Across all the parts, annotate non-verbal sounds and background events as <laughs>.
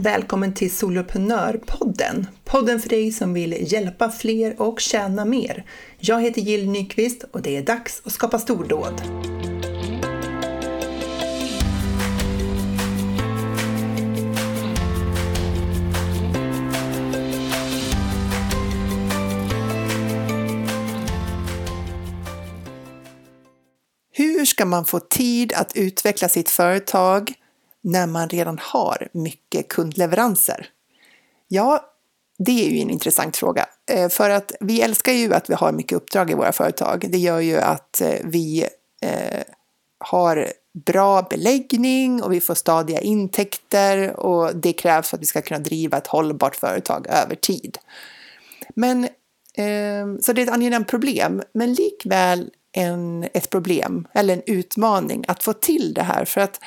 Välkommen till Soloprenörpodden. Podden för dig som vill hjälpa fler och tjäna mer. Jag heter Jill Nyqvist och det är dags att skapa stordåd. Hur ska man få tid att utveckla sitt företag när man redan har mycket kundleveranser? Ja, det är ju en intressant fråga. Eh, för att vi älskar ju att vi har mycket uppdrag i våra företag. Det gör ju att eh, vi eh, har bra beläggning och vi får stadiga intäkter och det krävs för att vi ska kunna driva ett hållbart företag över tid. Men, ehm, så det är ett angenämt problem, men likväl en, ett problem eller en utmaning att få till det här för att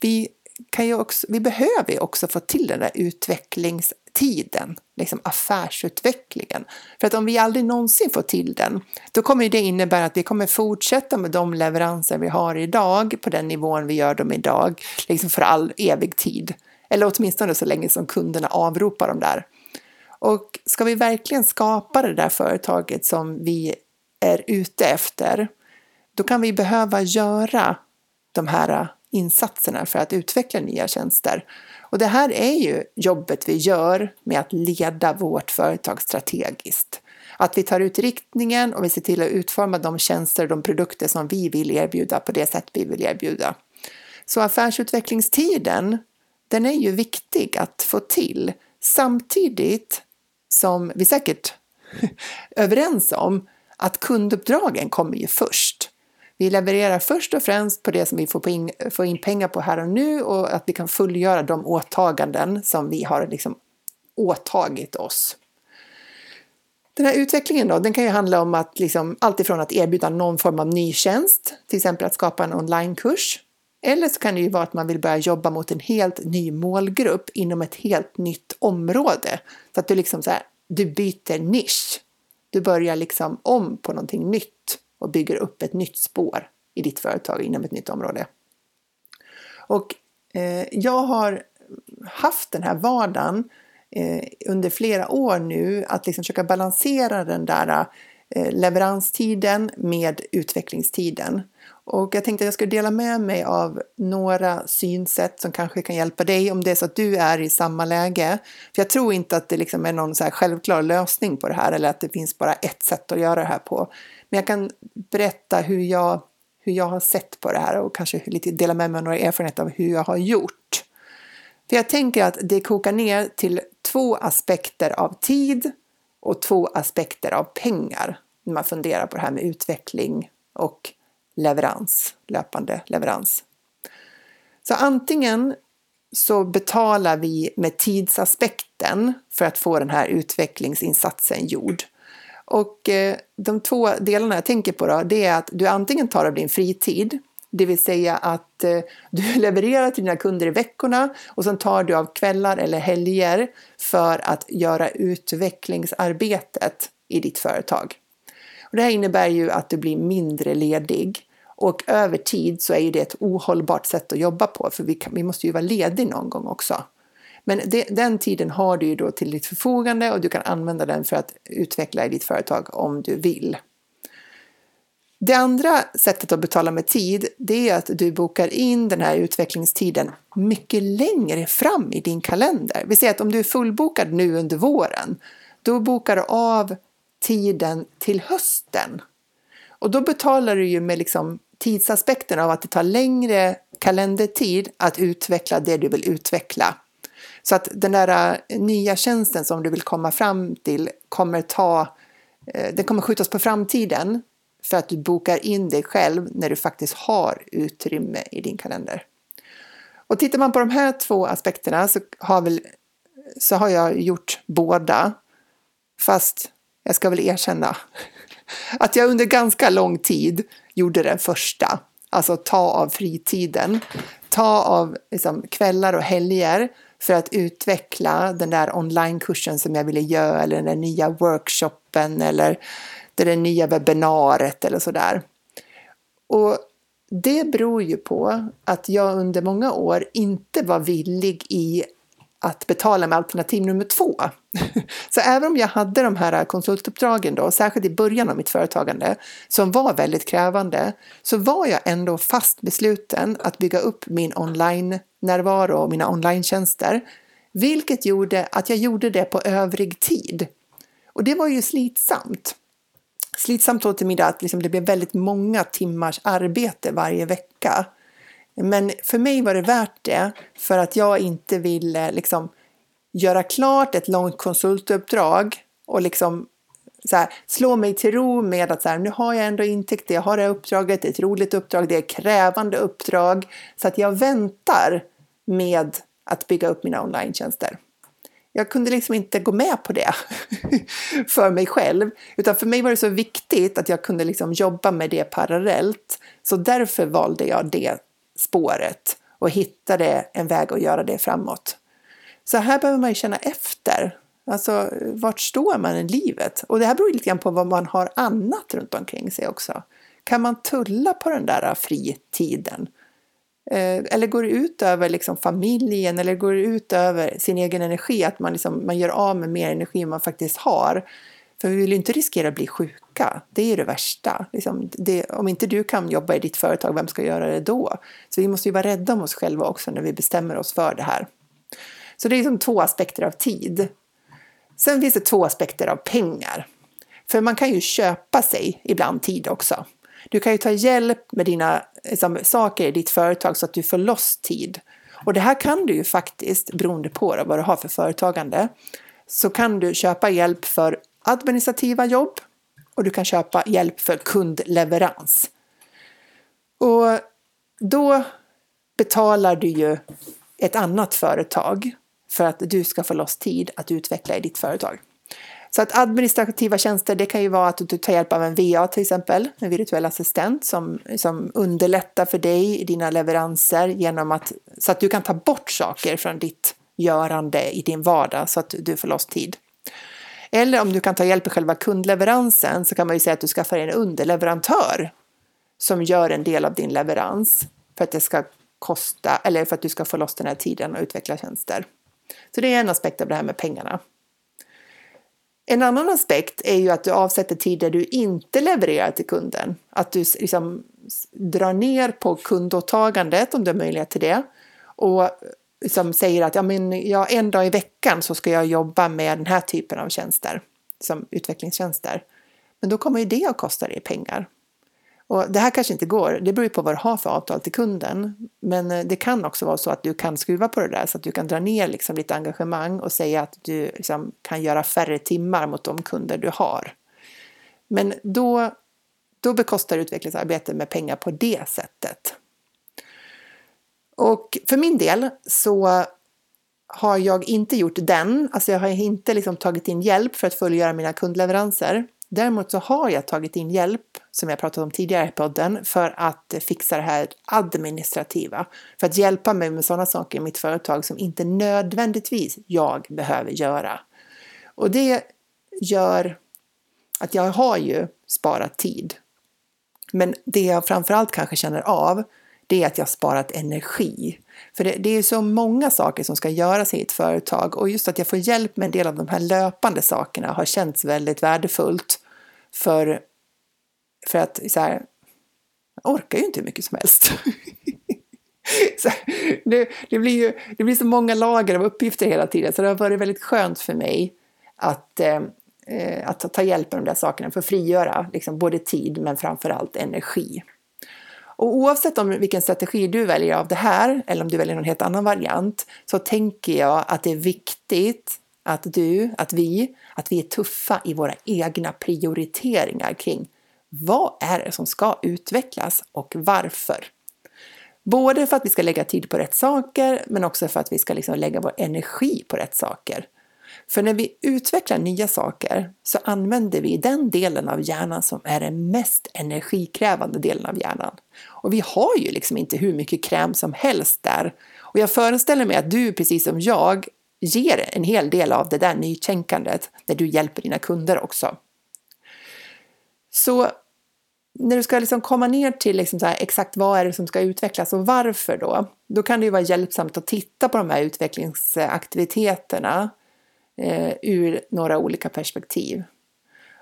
vi kan ju också, vi behöver ju också få till den där utvecklingstiden, liksom affärsutvecklingen. För att om vi aldrig någonsin får till den, då kommer det innebära att vi kommer fortsätta med de leveranser vi har idag på den nivån vi gör dem idag, liksom för all evig tid. Eller åtminstone så länge som kunderna avropar dem där. Och ska vi verkligen skapa det där företaget som vi är ute efter, då kan vi behöva göra de här insatserna för att utveckla nya tjänster. Och det här är ju jobbet vi gör med att leda vårt företag strategiskt. Att vi tar ut riktningen och vi ser till att utforma de tjänster och de produkter som vi vill erbjuda på det sätt vi vill erbjuda. Så affärsutvecklingstiden, den är ju viktig att få till samtidigt som vi säkert <laughs> överens om att kunduppdragen kommer ju först. Vi levererar först och främst på det som vi får in, får in pengar på här och nu och att vi kan fullgöra de åtaganden som vi har liksom åtagit oss. Den här utvecklingen då, den kan ju handla om att liksom, alltifrån att erbjuda någon form av ny tjänst, till exempel att skapa en onlinekurs. Eller så kan det ju vara att man vill börja jobba mot en helt ny målgrupp inom ett helt nytt område. Så att du liksom så här, du byter nisch. Du börjar liksom om på någonting nytt och bygger upp ett nytt spår i ditt företag inom ett nytt område. Och eh, jag har haft den här vardagen eh, under flera år nu att liksom försöka balansera den där eh, leveranstiden med utvecklingstiden. Och jag tänkte att jag skulle dela med mig av några synsätt som kanske kan hjälpa dig om det är så att du är i samma läge. För jag tror inte att det liksom är någon så här självklar lösning på det här eller att det finns bara ett sätt att göra det här på. Men jag kan berätta hur jag, hur jag har sett på det här och kanske lite dela med mig av några erfarenheter av hur jag har gjort. För jag tänker att det kokar ner till två aspekter av tid och två aspekter av pengar när man funderar på det här med utveckling och leverans, löpande leverans. Så antingen så betalar vi med tidsaspekten för att få den här utvecklingsinsatsen gjord. Och eh, de två delarna jag tänker på då, det är att du antingen tar av din fritid, det vill säga att eh, <laughs> du levererar till dina kunder i veckorna och sen tar du av kvällar eller helger för att göra utvecklingsarbetet i ditt företag. Och det här innebär ju att du blir mindre ledig och över tid så är det ett ohållbart sätt att jobba på för vi, kan, vi måste ju vara ledig någon gång också. Men det, den tiden har du ju då till ditt förfogande och du kan använda den för att utveckla i ditt företag om du vill. Det andra sättet att betala med tid, det är att du bokar in den här utvecklingstiden mycket längre fram i din kalender. Vi säger att om du är fullbokad nu under våren, då bokar du av tiden till hösten. Och då betalar du ju med liksom tidsaspekten av att det tar längre kalendertid att utveckla det du vill utveckla. Så att den där äh, nya tjänsten som du vill komma fram till kommer ta, äh, den kommer skjutas på framtiden för att du bokar in dig själv när du faktiskt har utrymme i din kalender. Och tittar man på de här två aspekterna så har, väl, så har jag gjort båda. Fast jag ska väl erkänna <laughs> att jag under ganska lång tid gjorde den första. Alltså ta av fritiden, ta av liksom, kvällar och helger för att utveckla den där onlinekursen som jag ville göra eller den där nya workshopen eller det där nya webbinariet eller sådär. Och det beror ju på att jag under många år inte var villig i att betala med alternativ nummer två. <laughs> Så även om jag hade de här konsultuppdragen då, särskilt i början av mitt företagande, som var väldigt krävande, så var jag ändå fast besluten att bygga upp min online närvaro och mina online-tjänster, vilket gjorde att jag gjorde det på övrig tid. Och det var ju slitsamt. Slitsamt åt tillmiddag att liksom det blev väldigt många timmars arbete varje vecka. Men för mig var det värt det för att jag inte ville liksom göra klart ett långt konsultuppdrag och liksom så här, slå mig till ro med att så här, nu har jag ändå intäkter, jag har det här uppdraget, det är ett roligt uppdrag, det är ett krävande uppdrag. Så att jag väntar med att bygga upp mina online Jag kunde liksom inte gå med på det <laughs> för mig själv, utan för mig var det så viktigt att jag kunde liksom jobba med det parallellt. Så därför valde jag det spåret och hittade en väg att göra det framåt. Så här behöver man ju känna efter. Alltså, vart står man i livet? Och det här beror lite grann på vad man har annat runt omkring sig också. Kan man tulla på den där fritiden? Eh, eller går det ut över liksom familjen eller går det ut över sin egen energi? Att man, liksom, man gör av med mer energi än man faktiskt har. För vi vill ju inte riskera att bli sjuka. Det är ju det värsta. Liksom det, om inte du kan jobba i ditt företag, vem ska göra det då? Så vi måste ju vara rädda om oss själva också när vi bestämmer oss för det här. Så det är liksom två aspekter av tid. Sen finns det två aspekter av pengar. För man kan ju köpa sig ibland tid också. Du kan ju ta hjälp med dina liksom, saker i ditt företag så att du får loss tid. Och det här kan du ju faktiskt, beroende på vad du har för företagande, så kan du köpa hjälp för administrativa jobb och du kan köpa hjälp för kundleverans. Och då betalar du ju ett annat företag för att du ska få loss tid att utveckla i ditt företag. Så att administrativa tjänster, det kan ju vara att du tar hjälp av en VA till exempel, en virtuell assistent som, som underlättar för dig i dina leveranser genom att, så att du kan ta bort saker från ditt görande i din vardag så att du får loss tid. Eller om du kan ta hjälp i själva kundleveransen så kan man ju säga att du skaffar en underleverantör som gör en del av din leverans för att det ska kosta eller för att du ska få loss den här tiden och utveckla tjänster. Så det är en aspekt av det här med pengarna. En annan aspekt är ju att du avsätter tid där du inte levererar till kunden. Att du liksom drar ner på kundåtagandet om du har möjlighet till det och liksom säger att ja, men, ja, en dag i veckan så ska jag jobba med den här typen av tjänster, som utvecklingstjänster. Men då kommer ju det att kosta dig pengar. Och det här kanske inte går, det beror ju på vad du har för avtal till kunden. Men eh, det kan också vara så att du kan skruva på det där så att du kan dra ner liksom ditt engagemang och säga att du liksom kan göra färre timmar mot de kunder du har. Men då, då bekostar utvecklingsarbete med pengar på det sättet. Och för min del så har jag inte gjort den, alltså jag har inte liksom tagit in hjälp för att fullgöra mina kundleveranser. Däremot så har jag tagit in hjälp, som jag pratat om tidigare i podden, för att eh, fixa det här administrativa. För att hjälpa mig med sådana saker i mitt företag som inte nödvändigtvis jag behöver göra. Och det gör att jag har ju sparat tid. Men det jag framförallt kanske känner av, det är att jag sparat energi. För det, det är så många saker som ska göras i ett företag och just att jag får hjälp med en del av de här löpande sakerna har känts väldigt värdefullt. För, för att så här, jag orkar ju inte hur mycket som helst. <laughs> så, det, det, blir ju, det blir så många lager av uppgifter hela tiden så det har varit väldigt skönt för mig att, eh, eh att ta hjälp med de där sakerna för att frigöra liksom, både tid men framförallt energi. Och oavsett om vilken strategi du väljer av det här eller om du väljer någon helt annan variant så tänker jag att det är viktigt att du, att vi, att vi är tuffa i våra egna prioriteringar kring vad är det som ska utvecklas och varför? Både för att vi ska lägga tid på rätt saker men också för att vi ska liksom lägga vår energi på rätt saker. För när vi utvecklar nya saker så använder vi den delen av hjärnan som är den mest energikrävande delen av hjärnan. Och vi har ju liksom inte hur mycket kräm som helst där. Och jag föreställer mig att du, precis som jag, ger en hel del av det där nytänkandet när du hjälper dina kunder också. Så när du ska liksom komma ner till liksom här, exakt vad är det som ska utvecklas och varför då, då kan det ju vara hjälpsamt att titta på de här utvecklingsaktiviteterna eh, ur några olika perspektiv.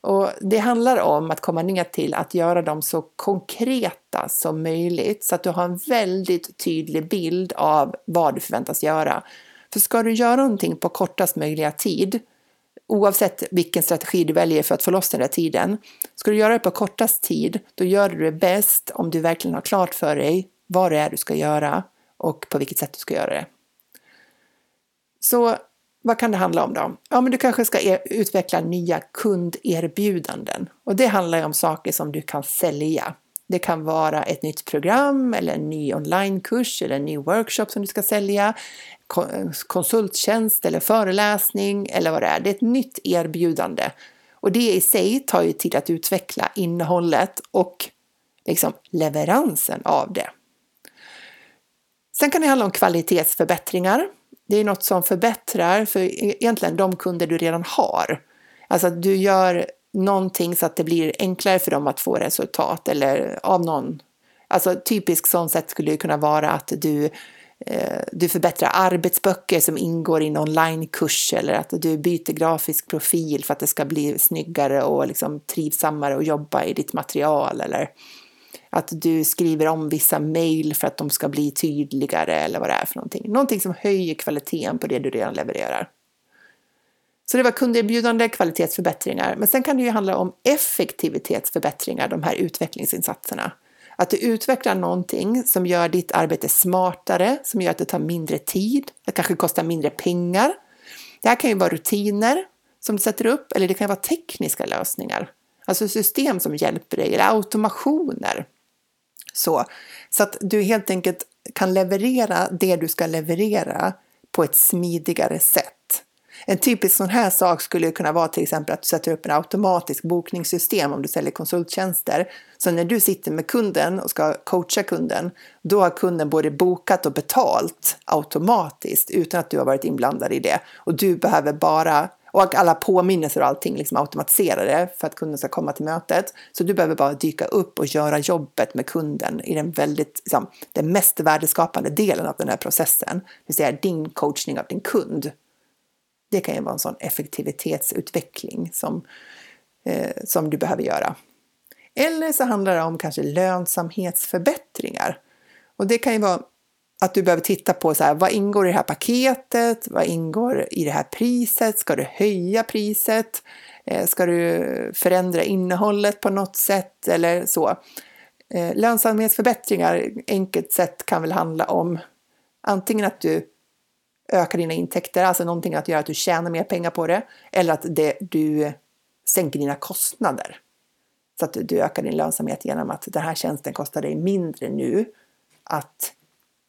Och det handlar om att komma ner till att göra dem så konkreta som möjligt så att du har en väldigt tydlig bild av vad du förväntas göra. För ska du göra någonting på kortast möjliga tid, oavsett vilken strategi du väljer för att få loss den där tiden, ska du göra det på kortast tid, då gör du det bäst om du verkligen har klart för dig vad det är du ska göra och på vilket sätt du ska göra det. Så vad kan det handla om då? Ja, men du kanske ska er, utveckla nya kunderbjudanden och det handlar ju om saker som du kan sälja. Det kan vara ett nytt program eller en ny onlinekurs eller en ny workshop som du ska sälja, konsulttjänst eller föreläsning eller vad det är. Det är ett nytt erbjudande och det i sig tar ju tid att utveckla innehållet och liksom leveransen av det. Sen kan det handla om kvalitetsförbättringar det är något som förbättrar för e-, egentligen de kunder du redan har. Alltså att du gör någonting så att det blir enklare för dem att få resultat eller av någon. Alltså typiskt sånt sätt skulle det kunna vara att du eh, du förbättrar arbetsböcker som ingår i en onlinekurs eller att du byter grafisk profil för att det ska bli snyggare och liksom trivsammare att jobba i ditt material eller att du skriver om vissa mejl för att de ska bli tydligare eller vad det är för någonting. Någonting som höjer kvaliteten på det du redan levererar. Så det var kunderbjudande kvalitetsförbättringar, men sen kan det ju handla om effektivitetsförbättringar, de här utvecklingsinsatserna. Att du utvecklar någonting som gör ditt arbete smartare, som gör att det tar mindre tid, det kanske kostar mindre pengar. Det här kan ju vara rutiner som du sätter upp, eller det kan vara tekniska lösningar. Alltså system som hjälper dig, eller automationer så, så att du helt enkelt kan leverera det du ska leverera på ett smidigare sätt. En typisk sån här sak skulle kunna vara till exempel att du sätter upp en automatisk bokningssystem om du säljer konsulttjänster. Så när du sitter med kunden och ska coacha kunden, då har kunden både bokat och betalt automatiskt utan att du har varit inblandad i det. Och du behöver bara och alla påminnelser och allting liksom automatiserade för att kunden ska komma till mötet. Så du behöver bara dyka upp och göra jobbet med kunden i den väldigt, liksom, den mest värdeskapande delen av den här processen. Det vill säga din coachning av din kund. Det kan ju vara en sån effektivitetsutveckling som, eh, som du behöver göra. Eller så handlar det om kanske lönsamhetsförbättringar. Och det kan ju vara att du behöver titta på så här, vad ingår i det här paketet? Vad ingår i det här priset? Ska du höja priset? Eh, ska du förändra innehållet på något sätt eller så? Eh, lönsamhetsförbättringar, enkelt sett, kan väl handla om antingen att du öka dina intäkter, alltså någonting att göra att du tjänar mer pengar på det, eller att det, du sänker dina kostnader. Så att du ökar din lönsamhet genom att den här tjänsten kostar dig mindre nu att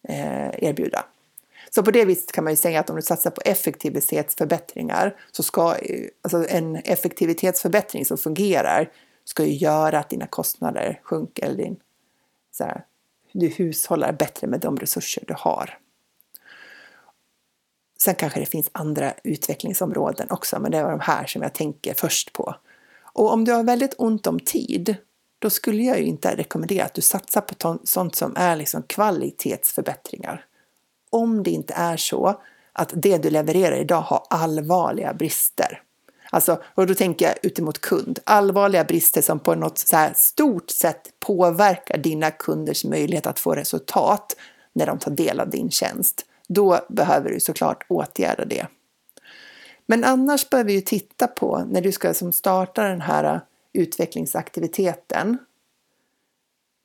Eh, erbjuda. Så på det viset kan man ju säga att om du satsar på effektivitetsförbättringar så ska alltså en effektivitetsförbättring som fungerar ska ju göra att dina kostnader sjunker eller din, så här, du hushållar bättre med de resurser du har. Sen kanske det finns andra utvecklingsområden också, men det var de här som jag tänker först på. Och om du har väldigt ont om tid då skulle jag ju inte rekommendera att du satsar på sånt som är liksom kvalitetsförbättringar. Om det inte är så att det du levererar idag har allvarliga brister. Alltså, och då tänker jag utemot kund. Allvarliga brister som på något så här stort sätt påverkar dina kunders möjlighet att få resultat när de tar del av din tjänst. Då behöver du såklart åtgärda det. Men annars behöver vi ju titta på när du ska som starta den här utvecklingsaktiviteten.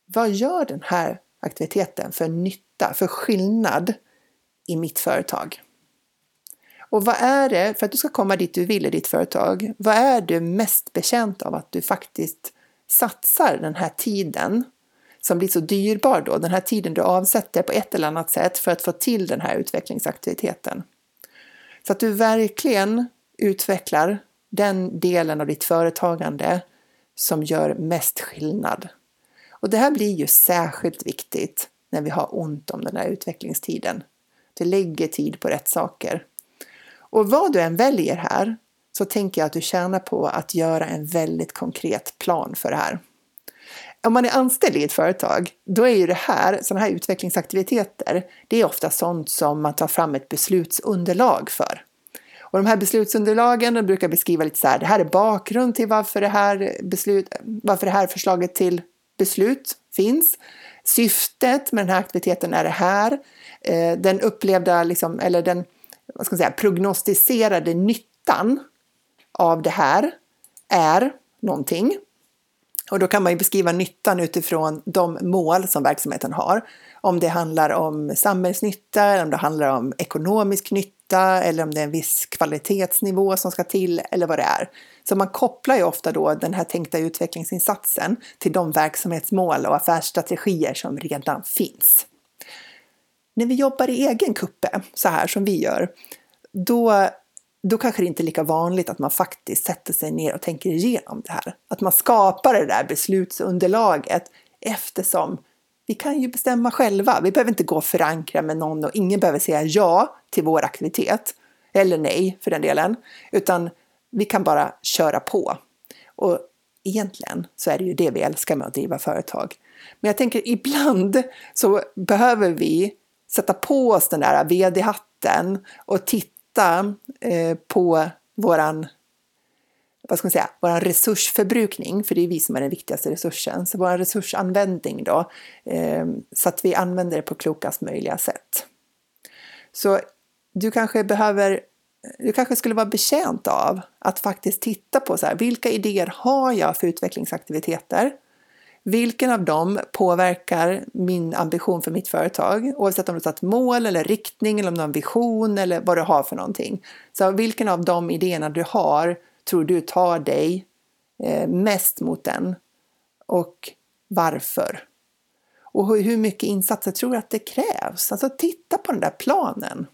Vad gör den här aktiviteten för nytta, för skillnad i mitt företag? Och vad är det, för att du ska komma dit du vill i ditt företag, vad är du mest bekänt av att du faktiskt satsar den här tiden som blir så dyrbar då, den här tiden du avsätter på ett eller annat sätt för att få till den här utvecklingsaktiviteten. Så att du verkligen utvecklar den delen av ditt företagande som gör mest skillnad. Och det här blir ju särskilt viktigt när vi har ont om den här utvecklingstiden. Du lägger tid på rätt saker. Och vad du än väljer här så tänker jag att du tjänar på att göra en väldigt konkret plan för det här om man är anställd i ett företag, då är ju det här, sådana här utvecklingsaktiviteter, det är ofta sånt som man tar fram ett beslutsunderlag för. Och de här beslutsunderlagen de brukar beskriva lite så här, det här är bakgrund till varför det här, beslut, varför det här förslaget till beslut finns. Syftet med den här aktiviteten är det här. Eh, den upplevda, liksom, eller den vad ska man säga, prognostiserade nyttan av det här är någonting. Och då kan man ju beskriva nyttan utifrån de mål som verksamheten har. Om det handlar om samhällsnytta, eller om det handlar om ekonomisk nytta eller om det är en viss kvalitetsnivå som ska till eller vad det är. Så man kopplar ju ofta då den här tänkta utvecklingsinsatsen till de verksamhetsmål och affärsstrategier som redan finns. När vi jobbar i egen kuppe, så här som vi gör, då då kanske det inte är lika vanligt att man faktiskt sätter sig ner och tänker igenom det här. Att man skapar det där beslutsunderlaget eftersom vi kan ju bestämma själva. Vi behöver inte gå och förankra med någon och ingen behöver säga ja till vår aktivitet. Eller nej för den delen. Utan vi kan bara köra på. Och egentligen så är det ju det vi älskar med att driva företag. Men jag tänker ibland så behöver vi sätta på oss den där vd-hatten och titta titta eh, på våran vad ska man säga, vår resursförbrukning, för det är vi som är den viktigaste resursen, så vår resursanvändning då, eh, så att vi använder det på klokast möjliga sätt. Så du kanske behöver, du kanske skulle vara betjänt av att faktiskt titta på så här, vilka idéer har jag för utvecklingsaktiviteter? Vilken av dem påverkar min ambition för mitt företag? Oavsett om du har satt mål eller riktning eller om du har en vision eller vad du har för någonting. Så vilken av de idéerna du har tror du tar dig eh, mest mot den? Och varför? Och hur mycket insatser tror du att det krävs? Alltså titta på den där planen.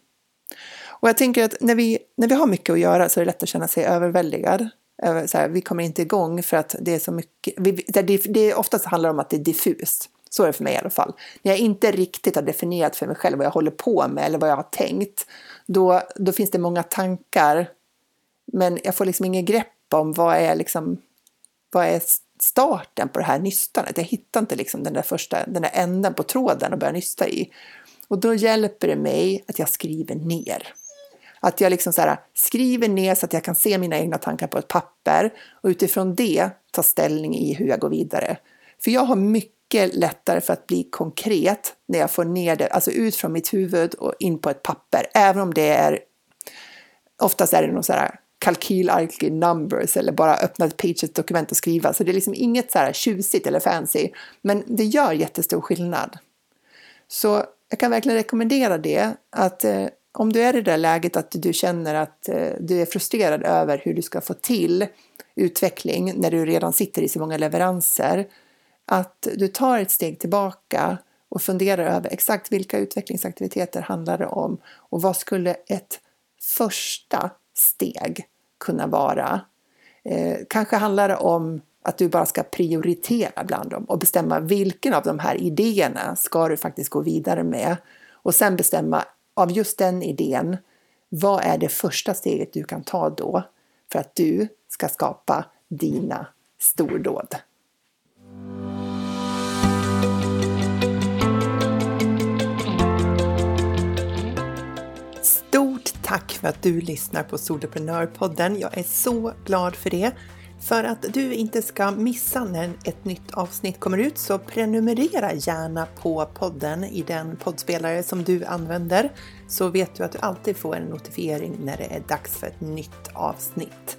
Och jag tänker att när vi, när vi har mycket att göra så är det lätt att känna sig överväldigad Eh, så här, vi kommer inte igång för att det är så mycket, vi, det, det oftast handlar om att det är diffust. Så är det för mig i alla fall. När jag inte riktigt har definierat för mig själv vad jag håller på med eller vad jag har tänkt, då, då finns det många tankar, men jag får liksom inget grepp om vad är, liksom, vad är starten på det här nystanet. Jag hittar inte liksom den där första, den där änden på tråden att börja nysta i. Och då hjälper det mig att jag skriver ner. Att jag liksom så här, skriver ner så att jag kan se mina egna tankar på ett papper och utifrån det ta ställning i hur jag går vidare. För jag har mycket lättare för att bli konkret när jag får ner det, alltså ut från mitt huvud och in på ett papper. Även om det är, oftast är det någon så här kalkylark numbers eller bara öppna ett Pages-dokument och skriva. Så det är liksom inget så här tjusigt eller fancy, men det gör jättestor skillnad. Så jag kan verkligen rekommendera det, att eh, om du är i det där läget att du känner att eh, du är frustrerad över hur du ska få till utveckling när du redan sitter i så många leveranser, att du tar ett steg tillbaka och funderar över exakt vilka utvecklingsaktiviteter handlar det om och vad skulle ett första steg kunna vara? Eh, kanske handlar det om att du bara ska prioritera bland dem och bestämma vilken av de här idéerna ska du faktiskt gå vidare med och sen bestämma av just den idén, vad är det första steget du kan ta då för att du ska skapa dina stordåd? Stort tack för att du lyssnar på Soloprenörpodden. Jag är så glad för det. För att du inte ska missa när ett nytt avsnitt kommer ut så prenumerera gärna på podden i den poddspelare som du använder så vet du att du alltid får en notifiering när det är dags för ett nytt avsnitt.